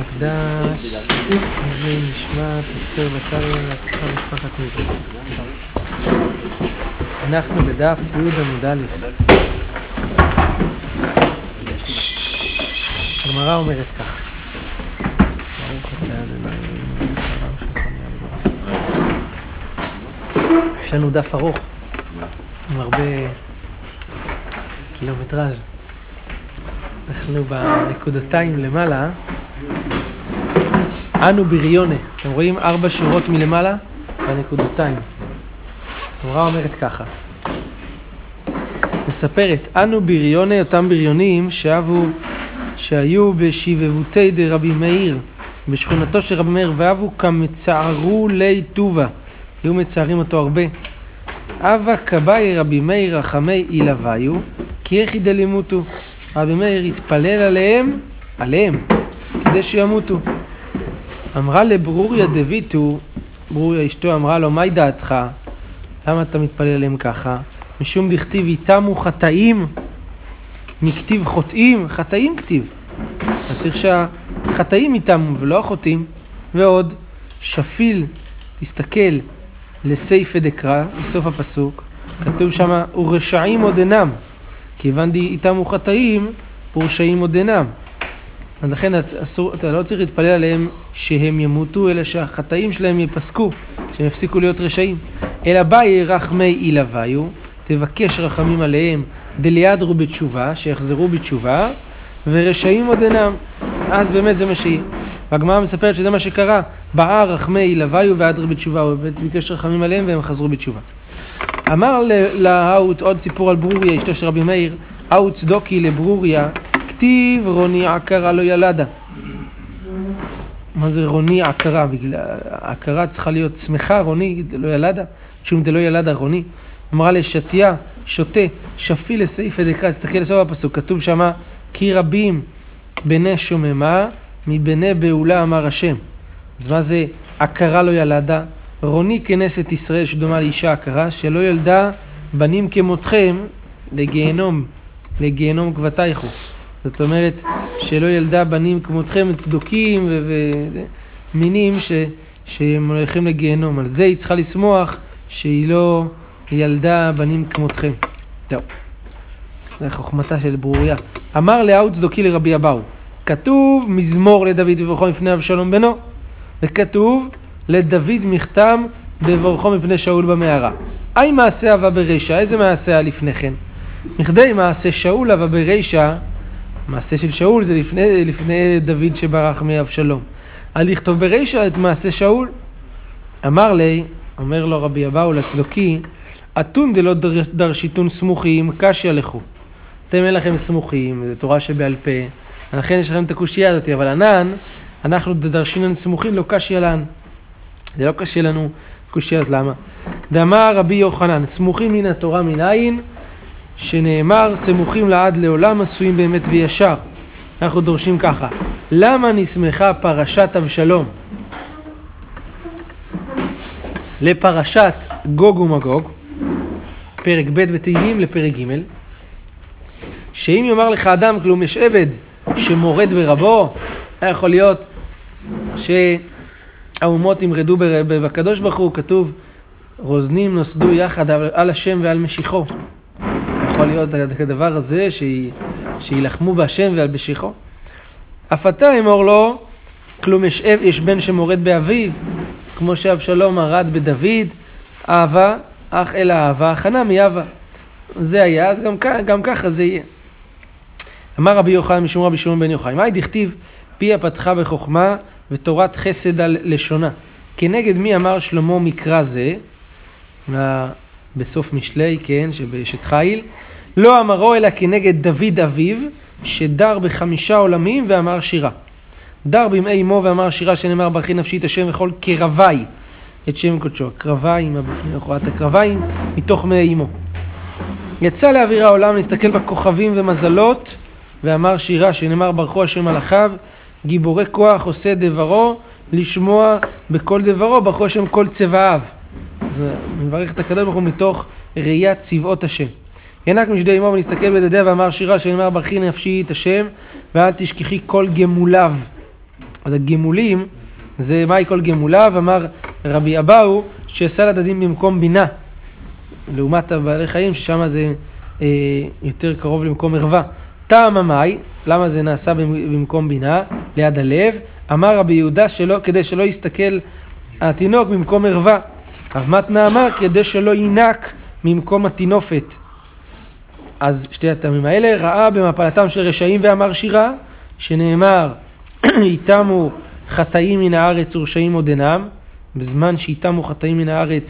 מקדש, זה נשמעת אסתר בצלאל לקחה משפחת מיזו. אנחנו בדף י' עמוד א'. הגמרא אומרת כך. יש לנו דף ארוך, עם הרבה קילומטראז'. אנחנו בנקודתיים למעלה. אנו בריונה. אתם רואים ארבע שורות מלמעלה? בנקודתיים. הגמרא אומרת ככה. מספרת, אנו בריונה, אותם בריונים שאבו, שהיו בשיבבותי דרבי מאיר, בשכונתו של רבי מאיר, ואבו כמצערו לי טובה. היו מצערים אותו הרבה. אבא כבאי רבי מאיר רחמי אילוויו, כי איך ידלימותו. רבי מאיר התפלל עליהם, עליהם, כדי שימותו. אמרה לברוריה דביטו, ברוריה אשתו אמרה לו, מהי דעתך? למה אתה מתפלל עליהם ככה? משום דכתיב איתמו חטאים, מכתיב חוטאים, חטאים כתיב. אז צריך שהחטאים איתמו ולא החוטאים. ועוד, שפיל, תסתכל לסייפה דקרא, בסוף הפסוק, כתוב שם, ורשעים עוד אינם. כיוון איתמו חטאים, ורשעים עוד אינם. אז לכן אסור, אתה לא צריך להתפלל עליהם שהם ימותו, אלא שהחטאים שלהם ייפסקו, שהם יפסיקו להיות רשעים. אלא באי רחמי אילוויו, תבקש רחמים עליהם דליאדרו בתשובה, שיחזרו בתשובה, ורשעים עוד אינם. אז באמת זה מה שיהיה. והגמרא מספרת שזה מה שקרה, באה רחמי אילוויו ואדרי בתשובה, הוא ביקש רחמים עליהם והם חזרו בתשובה. אמר להאוט עוד סיפור על ברוריה, אשתו של רבי מאיר, האוט צדוקי לברוריה, כתיב רוני עקרה לא ילדה. מה זה רוני עקרה? עקרה צריכה להיות שמחה, רוני לא ילדה, שום דלא ילדה רוני. אמרה לשתיה, שותה, שפי לסעיפי דקרא, תסתכל לסוף הפסוק, כתוב שמה, כי רבים בני שוממה, מבני בעולה אמר השם. אז מה זה עקרה לא ילדה? רוני כנסת ישראל שדומה לאישה עקרה, שלא ילדה בנים כמותכם לגיהנום, לגיהנום כבתייכו. זאת אומרת, שלא ילדה בנים כמותכם צדוקים ומינים ש, שהם הולכים לגיהנום. על זה היא צריכה לשמוח שהיא לא ילדה בנים כמותכם. זהו. זה חוכמתה של ברוריה. אמר לאהו צדוקי לרבי אבאו, כתוב מזמור לדוד וברכו מפני אבשלום בנו, וכתוב לדוד מכתם בברכו מפני שאול במערה. אי מעשה אבה ברישא, איזה מעשה היה לפני כן? מכדי מעשה שאול אבה ברישא, מעשה של שאול זה לפני, לפני דוד שברח מאבשלום. על לכתוב ברישא את מעשה שאול. אמר לי, אומר לו רבי אבאו לצדוקי, אתון דלא דרשיתון סמוכים, קשיא לכו. אתם אין לכם סמוכים, זו תורה שבעל פה, ולכן יש לכם את הקושייה הזאת, אבל ענן, אנחנו דרשינן סמוכים, לא קשיא לן. זה לא קשה לנו קושייה, אז למה? דאמר רבי יוחנן, סמוכים מן התורה מנין, שנאמר סמוכים לעד לעולם עשויים באמת וישר. אנחנו דורשים ככה, למה נסמכה פרשת אבשלום לפרשת גוג ומגוג, פרק ב' בתהילים לפרק ג', שאם יאמר לך אדם כלום יש עבד שמורד ברבו, היה יכול להיות ש... האומות ימרדו בקדוש ברוך הוא, כתוב, רוזנים נוסדו יחד על השם ועל משיחו. יכול להיות הדבר הזה, שיילחמו בהשם ועל משיחו. אף אתה אמור לו, כלום יש, יש בן שמורד באביו, כמו שאבשלום מרד בדוד, אהבה, אך אל האהבה, הכנה מאהבה. זה היה, אז גם, גם ככה זה יהיה. אמר רבי יוחנן משום רבי שמעון בן יוחאי, מהי דכתיב פיה פתחה בחוכמה ותורת חסד על לשונה. כנגד מי אמר שלמה מקרא זה, בסוף משלי, כן, שבאשת חיל, לא אמרו אלא כנגד דוד אביו, שדר בחמישה עולמים ואמר שירה. דר בימי אמו ואמר שירה שנאמר ברכי נפשי את השם וכל קרבי את שם קודשו. הקרביים, לכאורה הקרביים, מתוך מי אמו. יצא לאוויר העולם להסתכל בכוכבים ומזלות ואמר שירה שנאמר ברכו השם מלאכיו גיבורי כוח עושה דברו, לשמוע בכל דברו, ברכו השם כל צבעיו. אז מברך את הקדוש ברוך הוא מתוך ראיית צבאות השם. ינק משדי אמו ונסתכל בדדיה ואמר שירה שנאמר ברכי נפשי את השם ואל תשכחי כל גמוליו. אז הגמולים זה מהי כל גמוליו? אמר רבי אבאו שעשה לדדים במקום בינה לעומת הבעלי חיים ששם זה אה, יותר קרוב למקום ערווה. טעם המאי, למה זה נעשה במקום בינה? ליד הלב. אמר רבי יהודה שלא, כדי שלא יסתכל התינוק במקום ערווה. רב מתנה אמר כדי שלא ינק ממקום התינופת. אז שתי הטעמים האלה, ראה במפלתם של רשעים ואמר שירה, שנאמר, איתמו חטאים מן הארץ ורשעים עוד אינם, בזמן שאיתמו חטאים מן הארץ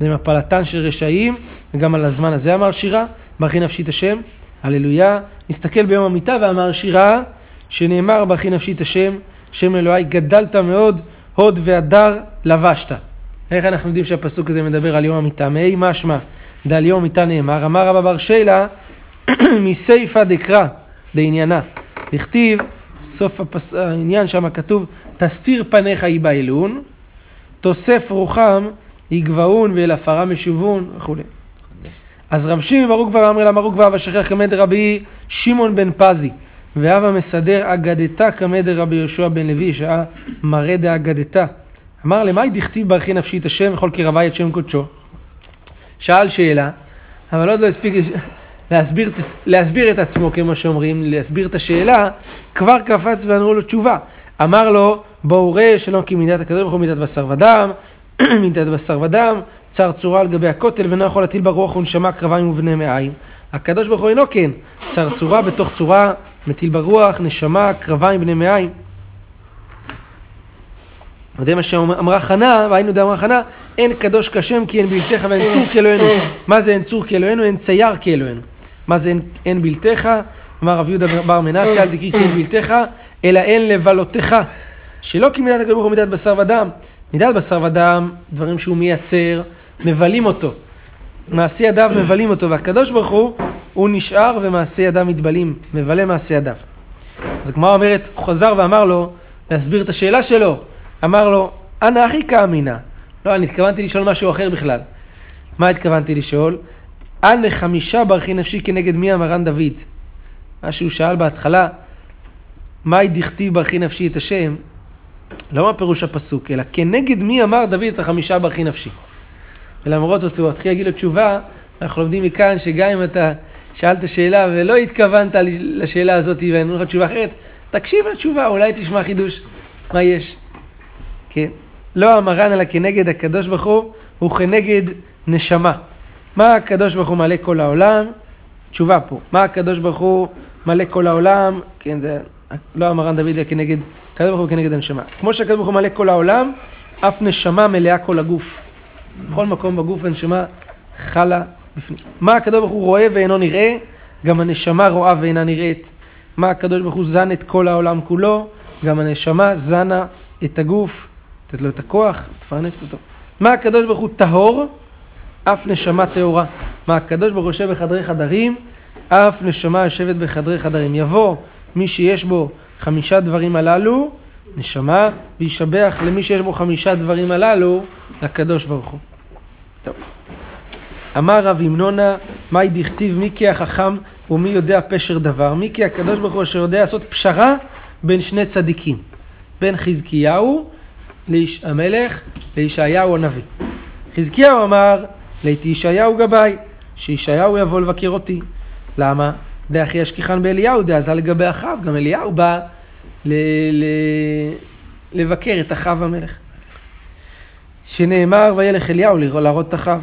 במפלתן של רשעים, וגם על הזמן הזה אמר שירה, ברכי נפשי את השם, הללויה. נסתכל ביום המיטה ואמר שירה, שנאמר ברכי נפשי את השם, שם אלוהי גדלת מאוד, הוד והדר לבשת. איך אנחנו יודעים שהפסוק הזה מדבר על יום המיטה? מאי משמע דעל יום המיטה נאמר, אמר רבא בר שילה, מסיפא דקרא דעניינה. דכתיב, סוף הפס... העניין שם כתוב, תסתיר פניך ייבהלון, תוסף רוחם יגבהון ואל עפרה משובון וכו'. אז שמעון ברוך כבר אמר אמרו כבר ושכח כמד רבי שמעון בן פזי ואב המסדר אגדתה כמד רבי יהושע בן לוי שעה מראה דאגדתה אמר למאי דכתיב ברכי נפשי את השם וכל קרבי את שם קודשו? שאל שאלה אבל עוד לא הספיק להסביר, להסביר את עצמו כמו שאומרים להסביר את השאלה כבר קפץ ואמרו לו תשובה. אמר לו בואו ראה שלא כי מידת הקדוש ברוך הוא מידת בשר ודם מידת בשר ודם צר צורה על גבי הכותל ואינו יכול להטיל ברוח ונשמה קרביים ובני מעיים. הקדוש ברוך הוא אינו כן, צר צורה בתוך צורה, מטיל ברוח, נשמה, קרביים, בני מעיים. וזה מה שאמרה חנה, והיינו דאמרה חנה, אין קדוש כשם כי אין בלתך ואין צור כאלוהינו. מה זה אין צור כאלוהינו? אין צייר כאלוהינו. מה זה אין, אין בלתך? אמר רב יהודה בר מנשה, אל תקריא כי אין בלתך, אלא אין לבלותך. שלא כי מידת הקדוש הוא מידת בשר ודם. מידת בשר ודם, דברים שהוא מייצר, מבלים אותו. מעשי ידיו מבלים אותו, והקדוש ברוך הוא, הוא נשאר ומעשי ידיו מתבלים, מבלה מעשי ידיו. אז הגמרא אומרת, הוא חזר ואמר לו, להסביר את השאלה שלו, אמר לו, אנא אחי כאמינה. לא, אני התכוונתי לשאול משהו אחר בכלל. מה התכוונתי לשאול? אנא חמישה ברכי נפשי כנגד מי המרן דוד? מה שהוא שאל בהתחלה, מהי דכתיב ברכי נפשי את השם? לא מה פירוש הפסוק, אלא כנגד מי אמר דוד את החמישה ברכי נפשי. ולמרות זאת הוא התחיל להגיד לו תשובה, אנחנו לומדים מכאן שגם אם אתה שאלת שאלה ולא התכוונת לשאלה הזאת ואין לך תשובה אחרת, תקשיב לתשובה, אולי תשמע חידוש, מה יש. כן. לא המרן אלא כנגד הקדוש ברוך הוא, הוא כנגד נשמה. מה הקדוש ברוך הוא מלא כל העולם? תשובה פה. מה הקדוש ברוך הוא מלא כל העולם? כן, זה לא המרן דוד אלא כנגד, הקדוש ברוך הוא כנגד הנשמה. כמו שהקדוש ברוך הוא מלא כל העולם, אף נשמה מלאה כל הגוף. בכל מקום בגוף הנשמה חלה. מה הקדוש ברוך הוא רואה ואינו נראה? גם הנשמה רואה ואינה נראית. מה הקדוש ברוך הוא זן את כל העולם כולו? גם הנשמה זנה את הגוף, לתת לו את הכוח, תפרנס אותו. מה הקדוש ברוך הוא טהור? אף נשמה טהורה. מה הקדוש ברוך הוא יושב בחדרי חדרים? אף נשמה יושבת בחדרי חדרים. יבוא מי שיש בו חמישה דברים הללו, נשמה, וישבח למי שיש בו חמישה דברים הללו, לקדוש ברוך הוא. טוב. אמר רב ימנונה, מהי דכתיב מי כי החכם ומי יודע פשר דבר? מי כי הקדוש ברוך הוא אשר יודע לעשות פשרה בין שני צדיקים, בין חזקיהו לאיש המלך לישעיהו הנביא. חזקיהו אמר, לאיתי ישעיהו גבאי, שישעיהו יבוא לבקר אותי. למה? דאחי ישכיחן באליהו, דעזה לגבי אחאב, גם אליהו בא ל- ל- לבקר את אחאב המלך. שנאמר וילך אליהו להראות את אחאב.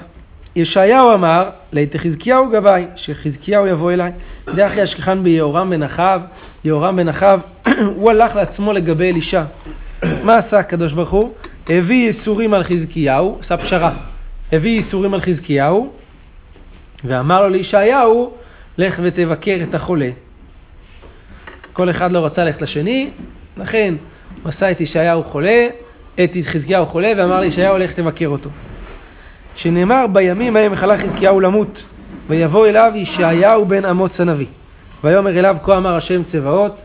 ישעיהו אמר, לית חזקיהו גבאי, שחזקיהו יבוא אליי. דאחי אשכחן ביהורם בן אחאב, יהורם בן אחאב, הוא הלך לעצמו לגבי אלישע. מה עשה הקדוש ברוך הוא? הביא ייסורים על חזקיהו, עשה פשרה. הביא ייסורים על חזקיהו, ואמר לו לישעיהו, לך ותבקר את החולה. כל אחד לא רצה ללכת לשני, לכן עשה את ישעיהו חולה, את חזקיהו חולה, ואמר לישעיהו לך תבקר אותו. שנאמר בימים ההם החלה חזקיהו למות, ויבוא אליו ישעיהו בן אמוץ הנביא. ויאמר אליו כה אמר השם צבאות,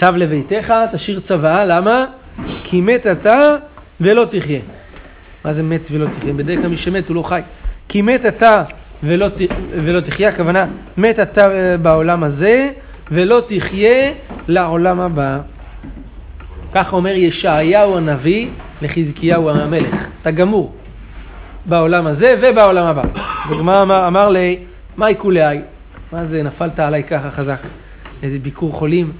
צו לביתך, תשאיר צוואה, למה? כי מת אתה ולא תחיה. מה זה מת ולא תחיה? בדרך כלל מי שמת הוא לא חי. כי מת אתה ולא, ת- ולא תחיה, הכוונה, מת אתה אה, בעולם הזה ולא תחיה לעולם הבא. כך אומר ישעיהו הנביא לחזקיהו המלך, אתה גמור בעולם הזה ובעולם הבא. הגמרא אמר, אמר לי, מה יקולי? מה זה, נפלת עליי ככה חזק? איזה ביקור חולים?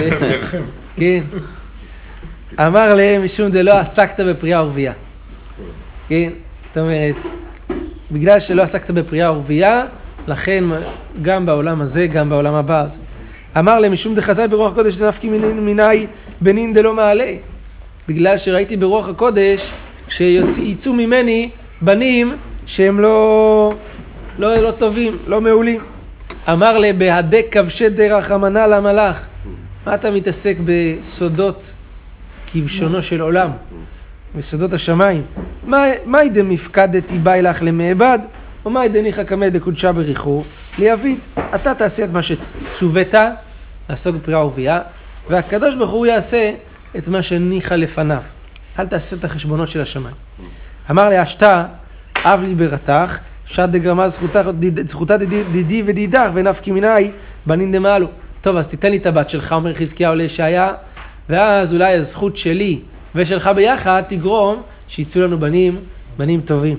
כן. אמר להם, משום דלא עסקת בפריאה ורבייה. כן, זאת אומרת, בגלל שלא עסקת בפריאה ורבייה, לכן גם בעולם הזה, גם בעולם הבא. אמר להם, משום דחזאי ברוח הקודש דנפקי מיני בנין דלא מעלה. בגלל שראיתי ברוח הקודש שיצאו ממני בנים שהם לא, לא, לא טובים, לא מעולים. אמר לה, בהדק כבשי דרחמנא למלאך. מה אתה מתעסק בסודות כבשונו של עולם, בסודות השמיים? מאי דמפקדתי באי לך למעבד, ומאי דניחא קמא דקודשה בריחו ליביד. אתה תעשה את מה שצוות, לעסוק בפריאה ורבייה, והקדוש ברוך הוא יעשה את מה שניחא לפניו. אל תעשה את החשבונות של השמיים. אמר לאשתה, אב לי ברתך, שד דגרמה זכותה דידי- ודידך ונפקי מיני בנין דמעלו. טוב, אז תיתן לי את הבת שלך, אומר חזקיהו לישעיה, ואז אולי הזכות שלי ושלך ביחד תגרום שיצאו לנו בנים, בנים טובים.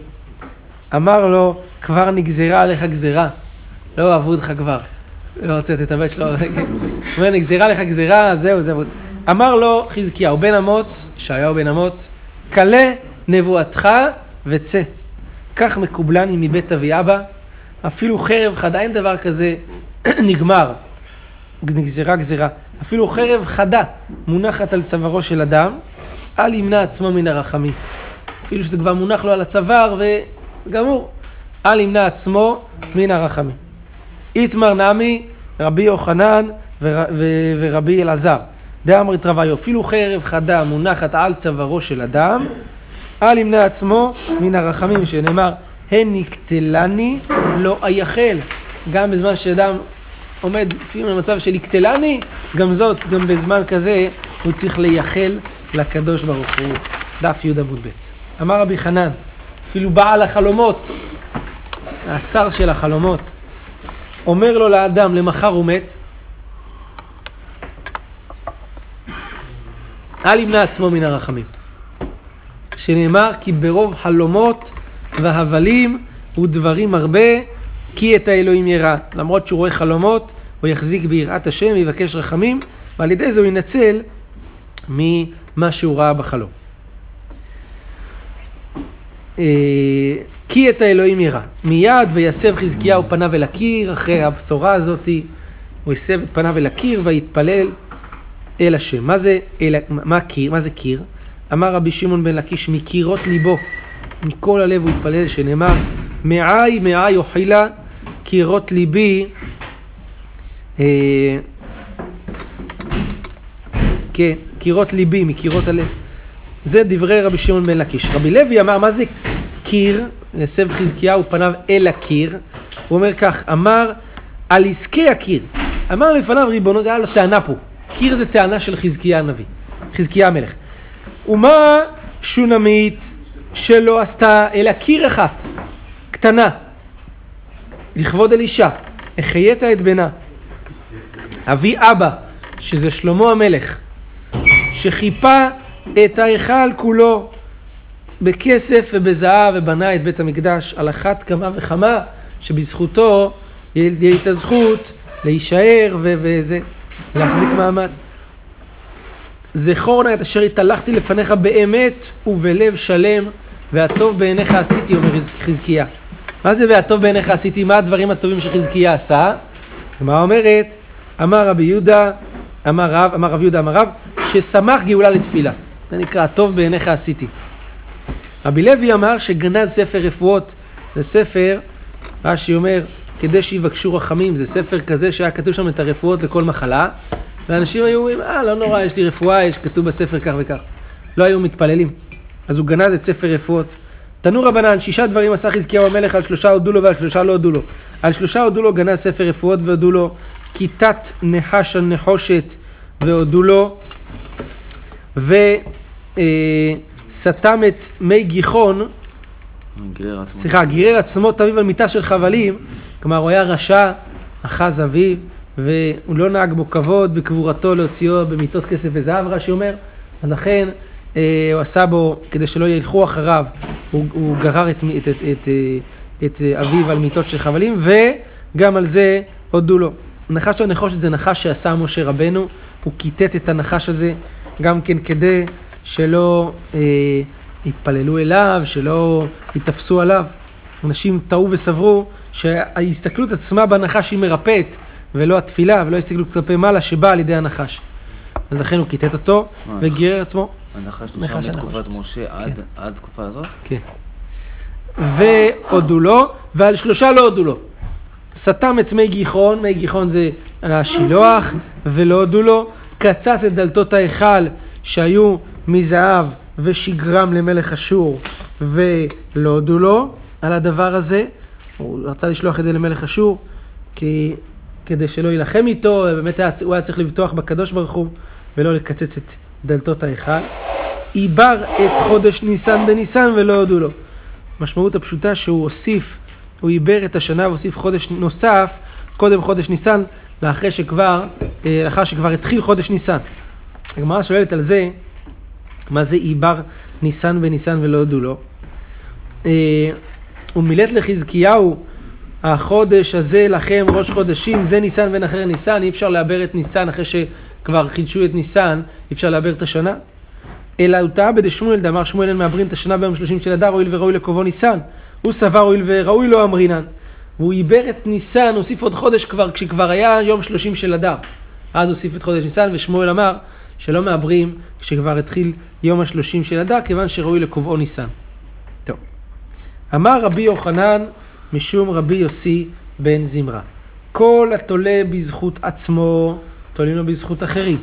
אמר לו, כבר נגזרה עליך גזרה, לא אהבו אותך כבר. לא רוצה לתת את הבת שלו, אומר, נגזרה עליך גזרה, זהו, זהו. אמר לו חזקיהו, בן אמוץ, ישעיהו בן אמוץ, כלה נבואתך וצא. כך מקובלני מבית אבי אבא, אפילו חרב חדה, אין דבר כזה, נגמר. נגזרה גזרה. אפילו חרב חדה מונחת על צווארו של אדם, אל ימנע עצמו מן הרחמים. אפילו שזה כבר מונח לו על הצוואר וגמור. אל ימנע עצמו מן הרחמים. איתמר נמי, רבי יוחנן ור, ו, ורבי אלעזר. דאמרית רביו, אפילו חרב חדה מונחת על צווארו של אדם, אל ימנע עצמו מן הרחמים, שנאמר, הן נקטלני לא אייחל. גם בזמן שאדם עומד לפעמים במצב של יקטלני, גם זאת, גם בזמן כזה, הוא צריך לייחל לקדוש ברוך הוא. דף י עמוד ב'. אמר רבי חנן, אפילו בעל החלומות, השר של החלומות, אומר לו לאדם, למחר הוא מת, אל ימנע עצמו מן הרחמים. שנאמר כי ברוב חלומות והבלים ודברים הרבה כי את האלוהים ירא. למרות שהוא רואה חלומות, הוא יחזיק ביראת השם ויבקש רחמים, ועל ידי זה הוא ינצל ממה שהוא ראה בחלום. אה, כי את האלוהים ירא. מיד ויסב חזקיהו פניו אל הקיר, אחרי הבשורה הזאתי, הוא הסב את פניו אל הקיר ויתפלל אל השם. מה זה, אל, מה קיר? מה זה קיר? אמר רבי שמעון בן לקיש, מקירות ליבו, מכל הלב הוא התפלל, שנאמר, מעי מעי אוכילה קירות ליבי, אה, כן, קירות ליבי, מקירות הלב. זה דברי רבי שמעון בן לקיש. רבי לוי אמר, מה זה קיר? הסב חזקיהו פניו אל הקיר. הוא אומר כך, אמר על עסקי הקיר. אמר לפניו ריבונו, זה היה לו טענה פה. קיר זה טענה של חזקיה הנביא, חזקיה המלך. ומה שונמית שלא עשתה אלא קיר אחת, קטנה, לכבוד אלישע, החיית את בנה. אבי אבא, שזה שלמה המלך, שחיפה את ההיכל כולו בכסף ובזהב ובנה את בית המקדש על אחת כמה וכמה שבזכותו יהיה את הזכות להישאר וזה, להחזיק מעמד. זכור נא את אשר התהלכתי לפניך באמת ובלב שלם והטוב בעיניך עשיתי, אומר חזקיה. מה זה והטוב בעיניך עשיתי? מה הדברים הטובים שחזקיה עשה? הגמרא אומרת, אמר רבי יהודה, אמר רב, אמר רב יהודה, אמר רב, ששמח גאולה לתפילה. זה נקרא, הטוב בעיניך עשיתי. רבי לוי אמר שגנז ספר רפואות, זה ספר, רש"י אומר, כדי שיבקשו רחמים, זה ספר כזה שהיה כתוב שם את הרפואות לכל מחלה, ואנשים היו אומרים, אה, לא נורא, יש לי רפואה, יש כתוב בספר כך וכך. לא היו מתפללים. אז הוא גנז את ספר רפואות. תנו רבנן, שישה דברים עשה חזקיהו המלך, על שלושה הודו לו ועל שלושה לא הודו לו. על שלושה הודו לו גנז ספר רפואות והודו לו כיתת נחש על נחושת והודו לו, וסתם את מי גיחון. סליחה, גירר עצמו את אביו על מיטה של חבלים, כלומר הוא היה רשע, אחז אביו, והוא לא נהג בו כבוד בקבורתו להוציאו במיטות כסף וזהב, רש"י אומר, אז לכן אה, הוא עשה בו, כדי שלא ילכו אחריו, הוא, הוא גרר את, את, את, את, אה, את אה, אביו על מיטות של חבלים, וגם על זה הודו לו. נחש הנחושת זה נחש שעשה משה רבנו, הוא כיתת את הנחש הזה גם כן כדי שלא אה, יתפללו אליו, שלא ייתפסו עליו. אנשים טעו וסברו שההסתכלות עצמה בנחש היא מרפאת, ולא התפילה, ולא הסתכלות כלפי מעלה שבאה על ידי הנחש. אז לכן הוא כיתת אותו מה, וגירר עצמו. הנחש נחש נשאר מתקופת. משה עד עד תקופה הזאת? כן. והודו לו, ועל שלושה לא הודו לו. סתם את מי גיחון, מי גיחון זה השילוח, ולא הודו לו. קצץ את דלתות ההיכל שהיו מזהב ושגרם למלך אשור, ולא הודו לו על הדבר הזה. הוא רצה לשלוח את זה למלך אשור, כי, כדי שלא יילחם איתו, באמת היה, הוא היה צריך לבטוח בקדוש ברוך הוא, ולא לקצץ את דלתות ההיכל. עיבר את חודש ניסן בניסן ולא הודו לו. המשמעות הפשוטה שהוא הוסיף, הוא עיבר את השנה והוסיף חודש נוסף, קודם חודש ניסן, לאחרי שכבר, אה, לאחר שכבר התחיל חודש ניסן. הגמרא שואלת על זה, מה זה עיבר ניסן בניסן ולא הודו לו? ומילאת לחזקיהו, החודש הזה לכם ראש חודשים, זה ניסן בין אחרי ניסן, אי אפשר לעבר את ניסן אחרי שכבר חידשו את ניסן, אי אפשר לעבר את השנה. אלא הוא טעה בדשמואל, דאמר שמואל אין מעברין את השנה ביום שלושים של אדר, הואיל וראוי לקובו ניסן. הוא סבר הואיל וראוי לו אמרינן. והוא עיבר את ניסן, הוסיף עוד חודש כבר, כשכבר היה יום שלושים של אדר. אז הוסיף את חודש ניסן, ושמואל אמר שלא מעברים כשכבר התחיל יום השלושים של אדר, כיוון שראוי לקובעו ניסן. אמר רבי יוחנן משום רבי יוסי בן זמרה. כל התולה בזכות עצמו, תולים לו בזכות אחרים.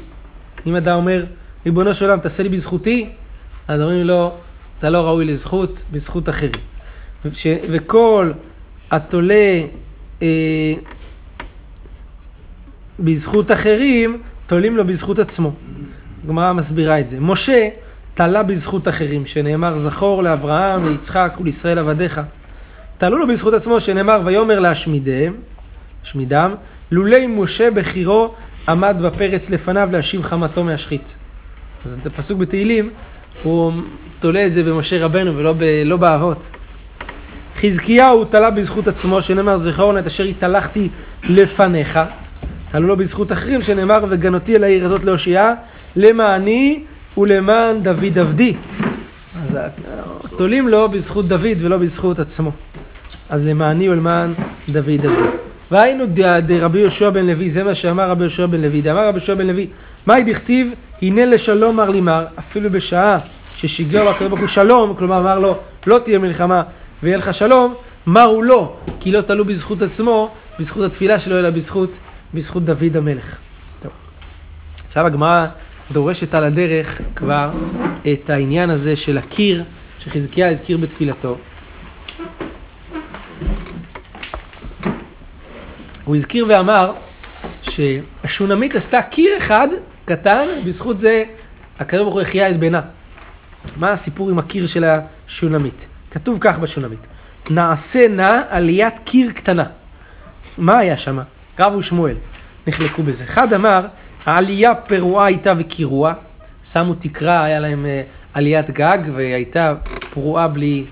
אם אדם אומר, ריבונו של עולם, תעשה לי בזכותי, אז אומרים לו, אתה לא ראוי לזכות, בזכות אחרים. ש, וכל התולה אה, בזכות אחרים, תולים לו בזכות עצמו. הגמרא מסבירה את זה. משה תלה בזכות אחרים, שנאמר זכור לאברהם, ליצחק ולישראל עבדיך. תלו לו בזכות עצמו, שנאמר ויאמר להשמידם, השמידם, לולי משה בחירו עמד בפרץ לפניו להשיב חמתו מהשחית. אז את הפסוק בתהילים, הוא תולה את זה במשה רבנו ולא ב, לא באבות. חזקיהו תלה בזכות עצמו, שנאמר זכרון את אשר התהלכתי לפניך. תלו לו בזכות אחרים, שנאמר וגנותי אל העיר הזאת להושיעה, למעני ולמען דוד עבדי. אז תולים לו בזכות דוד ולא בזכות עצמו. אז למעני ולמען דוד עבדי. והיינו דרבי יהושע בן לוי, זה מה שאמר רבי יהושע בן לוי. דאמר רבי יהושע בן לוי, מהי דכתיב, הנה לשלום מר לי מר, אפילו בשעה ששיגר לו הקדוש ברוך הוא שלום, כלומר אמר לו, לא תהיה מלחמה ויהיה לך שלום, מר הוא לא, כי לא תלו בזכות עצמו, בזכות התפילה שלו, אלא בזכות, בזכות דוד המלך. טוב. עכשיו הגמרא דורשת על הדרך כבר את העניין הזה של הקיר, שחזקיה הזכיר בתפילתו. הוא הזכיר ואמר שהשונמית עשתה קיר אחד קטן, בזכות זה הקדוש ברוך הוא החיה את בנה. מה הסיפור עם הקיר של השונמית? כתוב כך בשונמית: נעשה נא עליית קיר קטנה. מה היה שם? רב ושמואל נחלקו בזה. אחד אמר, העלייה פרועה הייתה וקירוע, שמו תקרה, היה להם אה, עליית גג והייתה פרועה בלי,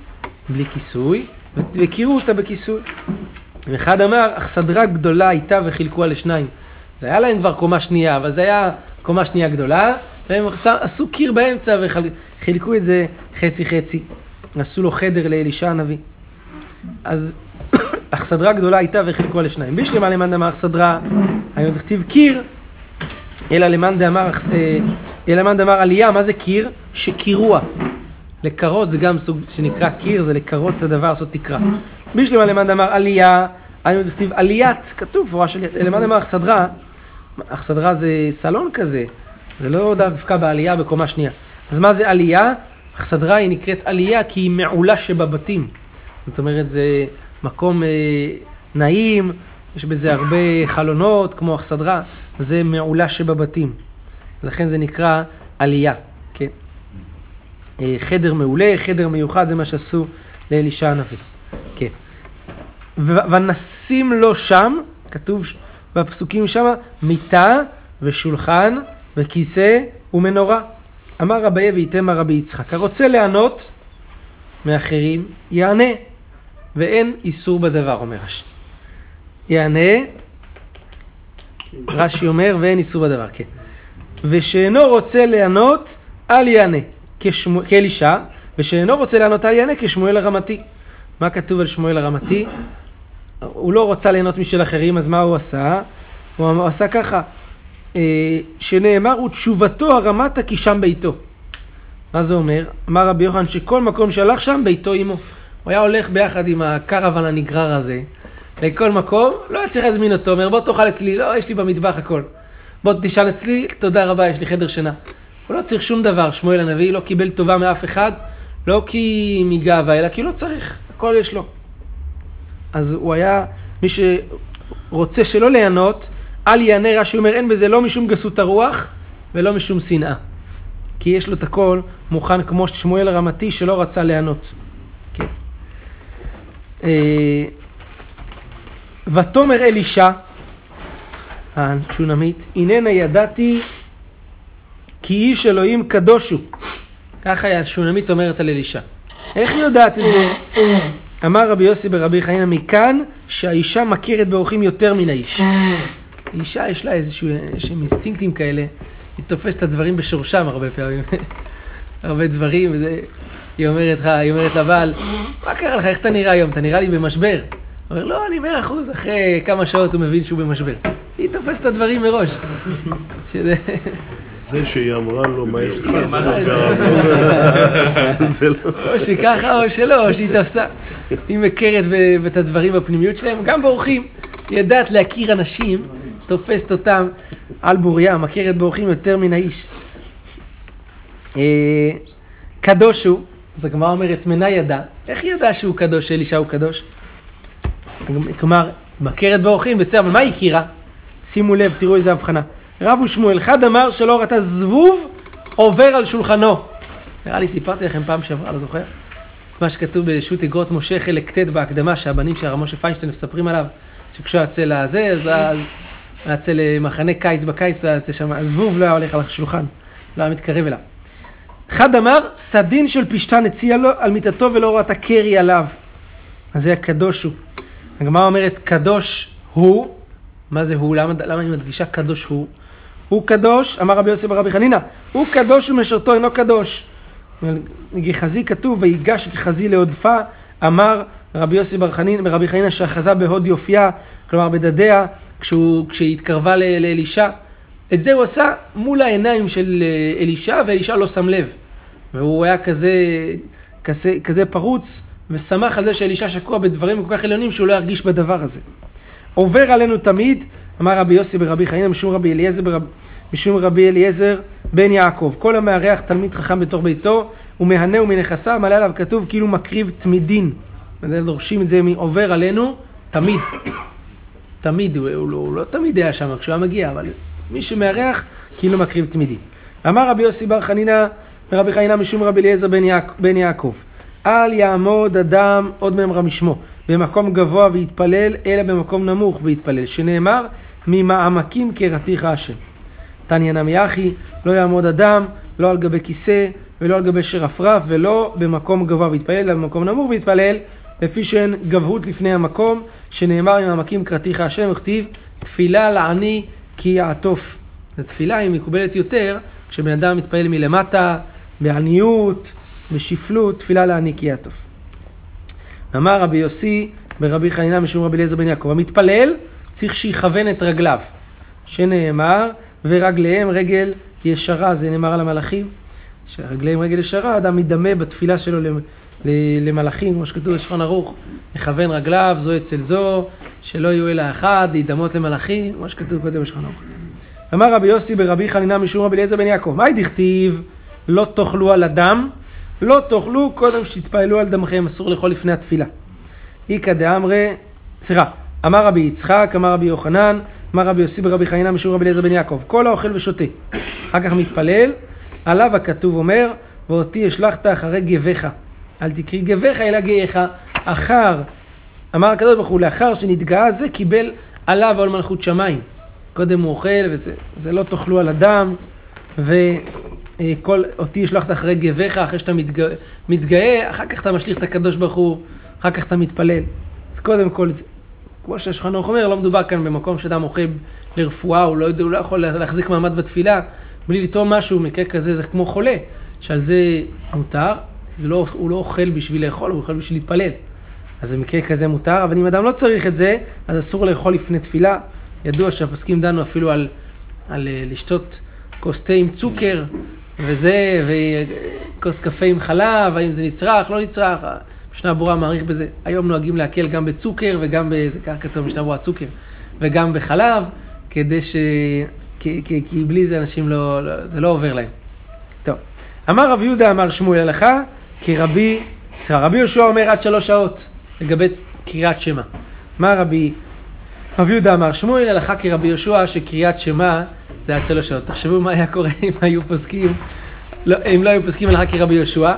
בלי כיסוי, וקירו אותה בכיסוי. ואחד אמר, אכסדרה גדולה הייתה וחילקוה לשניים. זה היה להם כבר קומה שנייה, אבל זה היה קומה שנייה גדולה, והם עשו קיר באמצע וחילקו את זה חצי חצי. עשו לו חדר לאלישע הנביא. אז אכסדרה גדולה הייתה וחילקוה לשניים. בשלמה למאן דאמר אכסדרה, היום תכתיב קיר, אלא למאן דאמר, אה, אלא למאן דאמר עלייה, מה זה קיר? שקירוע. לקרות זה גם סוג שנקרא קיר, זה לקרות את הדבר, לעשות תקרה. בשלמה למאן דאמר עלייה, היום תכתיב עליית, כתוב מפורש עליית, למאן דאמר אכסדרה, אכסדרה זה סלון כזה, זה לא דווקא בעלייה בקומה שנייה. אז מה זה עלייה? אכסדרה היא נקראת עלייה כי היא מעולה שבבתים. זאת אומרת, זה מקום אה, נעים, יש בזה הרבה חלונות, כמו אכסדרה, זה מעולה שבבתים. לכן זה נקרא עלייה, כן? אה, חדר מעולה, חדר מיוחד, זה מה שעשו לאלישע הנביא. כן. ונשים לו שם, כתוב בפסוקים שם, מיטה ושולחן וכיסא ומנורה. אמר רבי ויתמה רבי יצחק, הרוצה לענות מאחרים, יענה, ואין איסור בדבר, אומר רש"י. יענה, רש"י אומר, ואין איסור בדבר, כן. ושאינו רוצה לענות, אל יענה, כשמו- כאלישע, ושאינו רוצה לענות אל יענה כשמואל הרמתי. מה כתוב על שמואל הרמתי? הוא לא רצה ליהנות משל אחרים, אז מה הוא עשה? הוא אמר- עשה ככה, אה, שנאמר, ותשובתו הרמתה כי שם ביתו. מה זה אומר? אמר רבי יוחנן שכל מקום שהלך שם, ביתו עמו. הוא היה הולך ביחד עם הקרוון הנגרר הזה לכל מקום, לא צריך להזמין אותו, אומר בוא תאכל אצלי, לא, יש לי במטבח הכל. בוא תשאל אצלי, תודה רבה, יש לי חדר שינה. הוא לא צריך שום דבר, שמואל הנביא לא קיבל טובה מאף אחד, לא כי מגאווה, אלא כי לא צריך, הכל יש לו. אז הוא היה, מי שרוצה שלא ליהנות, אל יענה, רש"י אומר, אין בזה לא משום גסות הרוח ולא משום שנאה. כי יש לו את הכל מוכן כמו שמואל הרמתי שלא רצה ליהנות. כן. ותאמר אלישע, השונמית, הננה ידעתי כי איש אלוהים קדוש הוא. ככה השונמית אומרת על אלישע. איך יודעת את זה? אמר רבי יוסי ברבי חנינא מכאן שהאישה מכירת באורחים יותר מן האיש. אישה יש לה איזשהו, איזשהם אינסטינקטים כאלה, היא תופסת את הדברים בשורשם הרבה פעמים. הרבה דברים, וזה, היא אומרת לך, היא אומרת לבעל, מה קרה לך, איך אתה נראה היום? אתה נראה לי במשבר. אומר, לא, אני מאה אחוז, אחרי כמה שעות הוא מבין שהוא במשבר. היא תופסת את הדברים מראש. זה שהיא אמרה לו, מה יש לך? גם- זה לא... או שככה או שלא, או שהיא תפסה. היא מכרת את הדברים בפנימיות שלהם, גם באורחים. היא יודעת להכיר אנשים, תופסת אותם על בוריה, מכרת באורחים יותר מן האיש. אה, קדוש הוא, אז הגמרא אומרת, מנה ידע. איך היא ידעה שהוא קדוש, שאלישע הוא קדוש? כלומר, מכרת באורחים, בסדר, אבל מה היא הכירה? שימו לב, תראו איזה הבחנה. רב ושמואל, אחד אמר שלא ראתה זבוב עובר על שולחנו. נראה לי סיפרתי לכם פעם שעברה, לא זוכר? מה שכתוב בשו"ת אגרות משה חלק ט' בהקדמה, שהבנים של הרב משה פיינשטיין מספרים עליו, שכשהוא יוצא לזה, אז אז הוא יוצא למחנה קיץ בקיץ, הוא יוצא שם, הזבוב לא היה הולך על השולחן, לא היה מתקרב אליו. אחד אמר, סדין של פשתן הציע לו על מיטתו ולא ראתה קרי עליו. אז זה הקדוש הוא. הגמרא אומרת, קדוש הוא, מה זה הוא? למה, למה אני מדגישה קדוש הוא? הוא קדוש, אמר רבי יוסף ברבי חנינא, הוא קדוש ומשרתו אינו קדוש. גחזי כתוב, ויגש גחזי להודפה, אמר רבי יוסי בר חנין, רבי חנינא שאחזה בהוד יופייה, כלומר בדדיה, כשהוא, כשהיא התקרבה לאלישע. את זה הוא עשה מול העיניים של אה, אלישע, ואלישע לא שם לב. והוא היה כזה, כזה, כזה פרוץ, ושמח על זה שאלישע שקוע בדברים כל כך עליונים שהוא לא ירגיש בדבר הזה. עובר עלינו תמיד, אמר רבי יוסי ברבי חנינא משום רבי אליעזר, ברב, משום רבי אליעזר בן יעקב. כל המארח תלמיד חכם בתוך ביתו, ומהנהו מנכסיו, מעלה עליו כתוב כאילו מקריב תמידין. דורשים את זה מעובר עלינו תמיד. תמיד, הוא, הוא, לא, הוא לא תמיד היה שם כשהוא היה מגיע, אבל מי שמארח כאילו מקריב תמידין. אמר רבי יוסי בר חנינא ורבי חנינא משום רבי אליעזר בן, יעק, בן יעקב. אל יעמוד אדם, עוד ממרה משמו, במקום גבוה ויתפלל, אלא במקום נמוך ויתפלל, שנאמר, ממעמקים קראתיך השם. תניא נמי אחי, לא יעמוד אדם, לא על גבי כיסא, ולא על גבי שרפרף, ולא במקום גבוה ויתפלל, אלא במקום נמוך ויתפלל, לפי שאין גבהות לפני המקום, שנאמר ממעמקים קראתיך השם, וכתיב, תפילה לעני כי יעטוף. התפילה היא מקובלת יותר, כשבן אדם מתפלל מלמטה, בעניות, בשפלות, תפילה לעני כי יעטוף. אמר רבי יוסי ברבי חנינא משום רבי אליעזר בן יעקב, המתפלל צריך שיכוון את רגליו, שנאמר, ורגליהם רגל ישרה, זה נאמר על המלאכים, שרגליהם רגל ישרה, אדם מדמה בתפילה שלו למלאכים, כמו שכתוב בשולחן ערוך, יכוון רגליו זו אצל זו, שלא יהיו אלא אחד, להידמות למלאכים, כמו שכתוב קודם בשולחן ערוך. אמר רבי יוסי ברבי חנינא משום רבי אליעזר בן יעקב, מהי דכתיב לא תאכלו על הדם, לא תאכלו קודם שתתפעלו על דמכם, אסור לאכול לפני התפילה. איכא דאמרי, סליחה, אמר רבי יצחק, אמר רבי יוחנן, אמר רבי יוסי ברבי חנינא משום רבי אליעזר בן יעקב, כל האוכל ושותה, אחר כך מתפלל, עליו הכתוב אומר, ואותי השלכת אחרי גביך. אל תקרי גביך אלא גאיך. אחר, אמר הקדוש ברוך הוא, לאחר שנתגאה זה קיבל עליו עול מלכות שמיים. קודם הוא אוכל, וזה זה לא תאכלו על אדם, וכל, אותי ישלחת אחרי גביך, אחרי שאתה מתגאה, מתגאה, אחר כך אתה משליך את הקדוש ברוך הוא, אחר כך אתה מתפלל. אז קודם כל, כמו ערוך אומר, לא מדובר כאן במקום שאדם אוכל לרפואה, הוא לא, יודע, הוא לא יכול להחזיק מעמד בתפילה בלי לטעום משהו, מקרה כזה זה כמו חולה, שעל זה מותר, זה לא, הוא לא אוכל בשביל לאכול, הוא אוכל בשביל להתפלל. אז במקרה כזה מותר, אבל אם אדם לא צריך את זה, אז אסור לאכול לפני תפילה. ידוע שהפוסקים דנו אפילו על, על אה, לשתות כוס תה עם צוקר, וזה, וכוס קפה עם חלב, האם זה נצרך, לא נצרך. משנה ברורה מעריך בזה. היום נוהגים להקל גם בצוקר וגם, זה ככה כתוב משנה ברורה צוקר, וגם בחלב, כדי ש... כי, כי, כי בלי זה אנשים לא, לא, זה לא עובר להם. טוב, אמר רבי יהודה אמר שמואל הלכה, כי רבי, סליחה, רבי יהושע אומר עד שלוש שעות לגבי קריאת שמע. מה רבי, רבי יהודה אמר שמואל הלכה כרבי יהושע שקריאת שמע זה עד שלוש שעות. תחשבו מה היה קורה אם היו פוסקים, לא, אם לא היו פוסקים הלכה כרבי יהושע.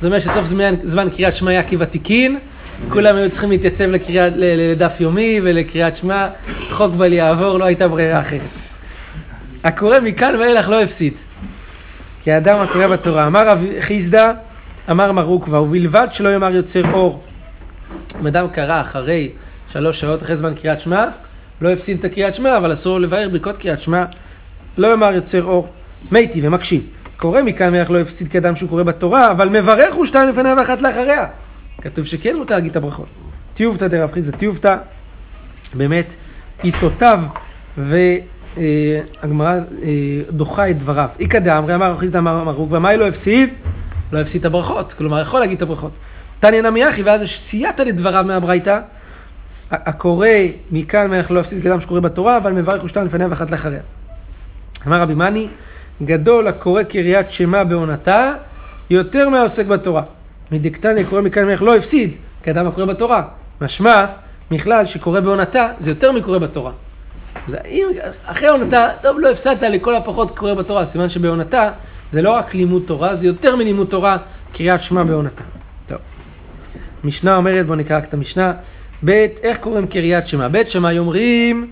זה אומר שסוף זמן, זמן קריאת שמע היה כוותיקין, כולם היו צריכים להתייצב לקריאת, לדף יומי ולקריאת שמע, חוק בל יעבור, לא הייתה ברירה אחרת. הקורא מכאן ואילך לא הפסיד. כי האדם הקורא בתורה. אמר רב חיסדא, אמר מר עוקבא, ובלבד שלא יאמר יוצר אור. אם אדם קרא אחרי שלוש שעות אחרי זמן קריאת שמע, לא הפסיד את הקריאת שמע, אבל אסור לבאר ברכות קריאת שמע, לא יאמר יוצר אור. מתי ומקשיב. קורא מכאן ואילך לא הפסיד כאדם שהוא קורא בתורה, אבל מברך הוא שתיים לפניה ואחת לאחריה. כתוב שכן מותר להגיד את הברכות. טיובתא דרב חיסדא טיובתא, באמת, עיתותיו ו... אה, אה, דוחה את דבריו. איכא דאמרי אמר אחי אמר מרוק, ומה לא הפסיד? לא הפסיד את הברכות, כלומר יכול להגיד את הברכות. תניא נמי אחי, ואז סייעת לדבריו מהברייתא, הקורא מכאן ואנחנו לא הפסיד כאדם שקורא בתורה, אבל מברך ושתיים לפניה ואחת לאחריה. אמר רבי מני, גדול הקורא קריאת שמע בעונתה, יותר מהעוסק בתורה. מדקתניה קורא מכאן ואנחנו לא הפסיד, כאדם הקורא בתורה. משמע, מכלל שקורא בעונתה, זה יותר מקורא בתורה. אם אחרי עונתה, טוב, לא הפסדת לכל הפחות קורא בתורה, סימן שבעונתה זה לא רק לימוד תורה, זה יותר מלימוד תורה, קריאת שמע בעונתה. טוב. משנה אומרת, בואו נקרא את המשנה. ב', איך קוראים קריאת שמע? ב' שמאי אומרים,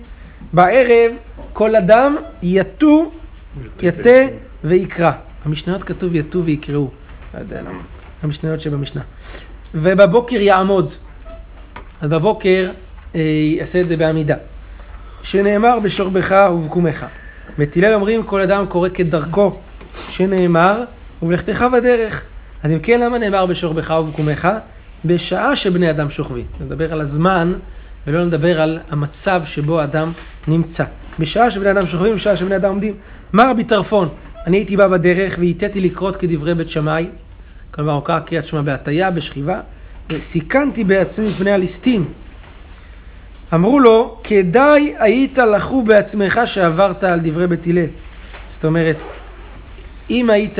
בערב כל אדם יתו, יתה ויקרא. המשניות כתוב יתו ויקראו. לא יודע למה. המשניות שבמשנה. ובבוקר יעמוד. אז בבוקר אה, יעשה את זה בעמידה. שנאמר בשורבך ובקומך. בית הלל אומרים כל אדם קורא כדרכו, שנאמר ובלכתך בדרך. אז אם כן, למה נאמר בשורבך ובקומך? בשעה שבני אדם שוכבים. נדבר על הזמן ולא נדבר על המצב שבו אדם נמצא. בשעה שבני אדם שוכבים, בשעה שבני אדם עומדים. מה רבי טרפון? אני הייתי בא בדרך והיטיתי לקרות כדברי בית שמאי, כלומר הוקרא קריאת שמע בהטייה, בשכיבה, וסיכנתי בעצמי מפני הליסטים. אמרו לו, כדאי היית לחו בעצמך שעברת על דברי בית הלל. זאת אומרת, אם היית,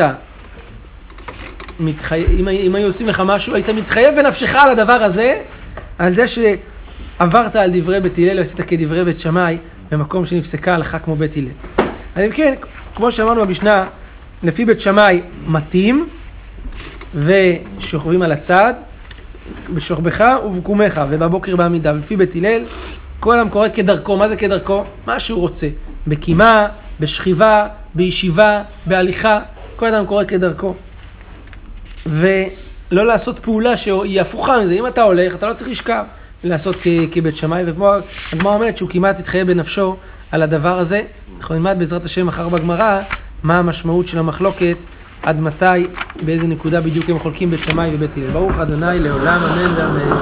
מתחי... אם, אם היו עושים לך משהו, היית מתחייב בנפשך על הדבר הזה, על זה שעברת על דברי בית הלל ועשית כדברי בית שמאי, במקום שנפסקה הלכה כמו בית הלל. אז אם כן, כמו שאמרנו במשנה, לפי בית שמאי מתאים, ושוכבים על הצד, בשוכבך ובקומך, ובבוקר בעמידה. ולפי בית הלל, כל עם קורא כדרכו. מה זה כדרכו? מה שהוא רוצה. בקימה, בשכיבה, בישיבה, בהליכה, כל אדם קורא כדרכו. ולא לעשות פעולה שהיא הפוכה מזה. אם אתה הולך, אתה לא צריך לשכב. לעשות כבית שמאי, וכמו הגמרא אומרת שהוא כמעט התחייב בנפשו על הדבר הזה. אנחנו נלמד בעזרת השם מחר בגמרא מה המשמעות של המחלוקת עד מתי, באיזה נקודה בדיוק הם חולקים בית שמאי ובית הלל. ברוך ה' לעולם אמן ואמן.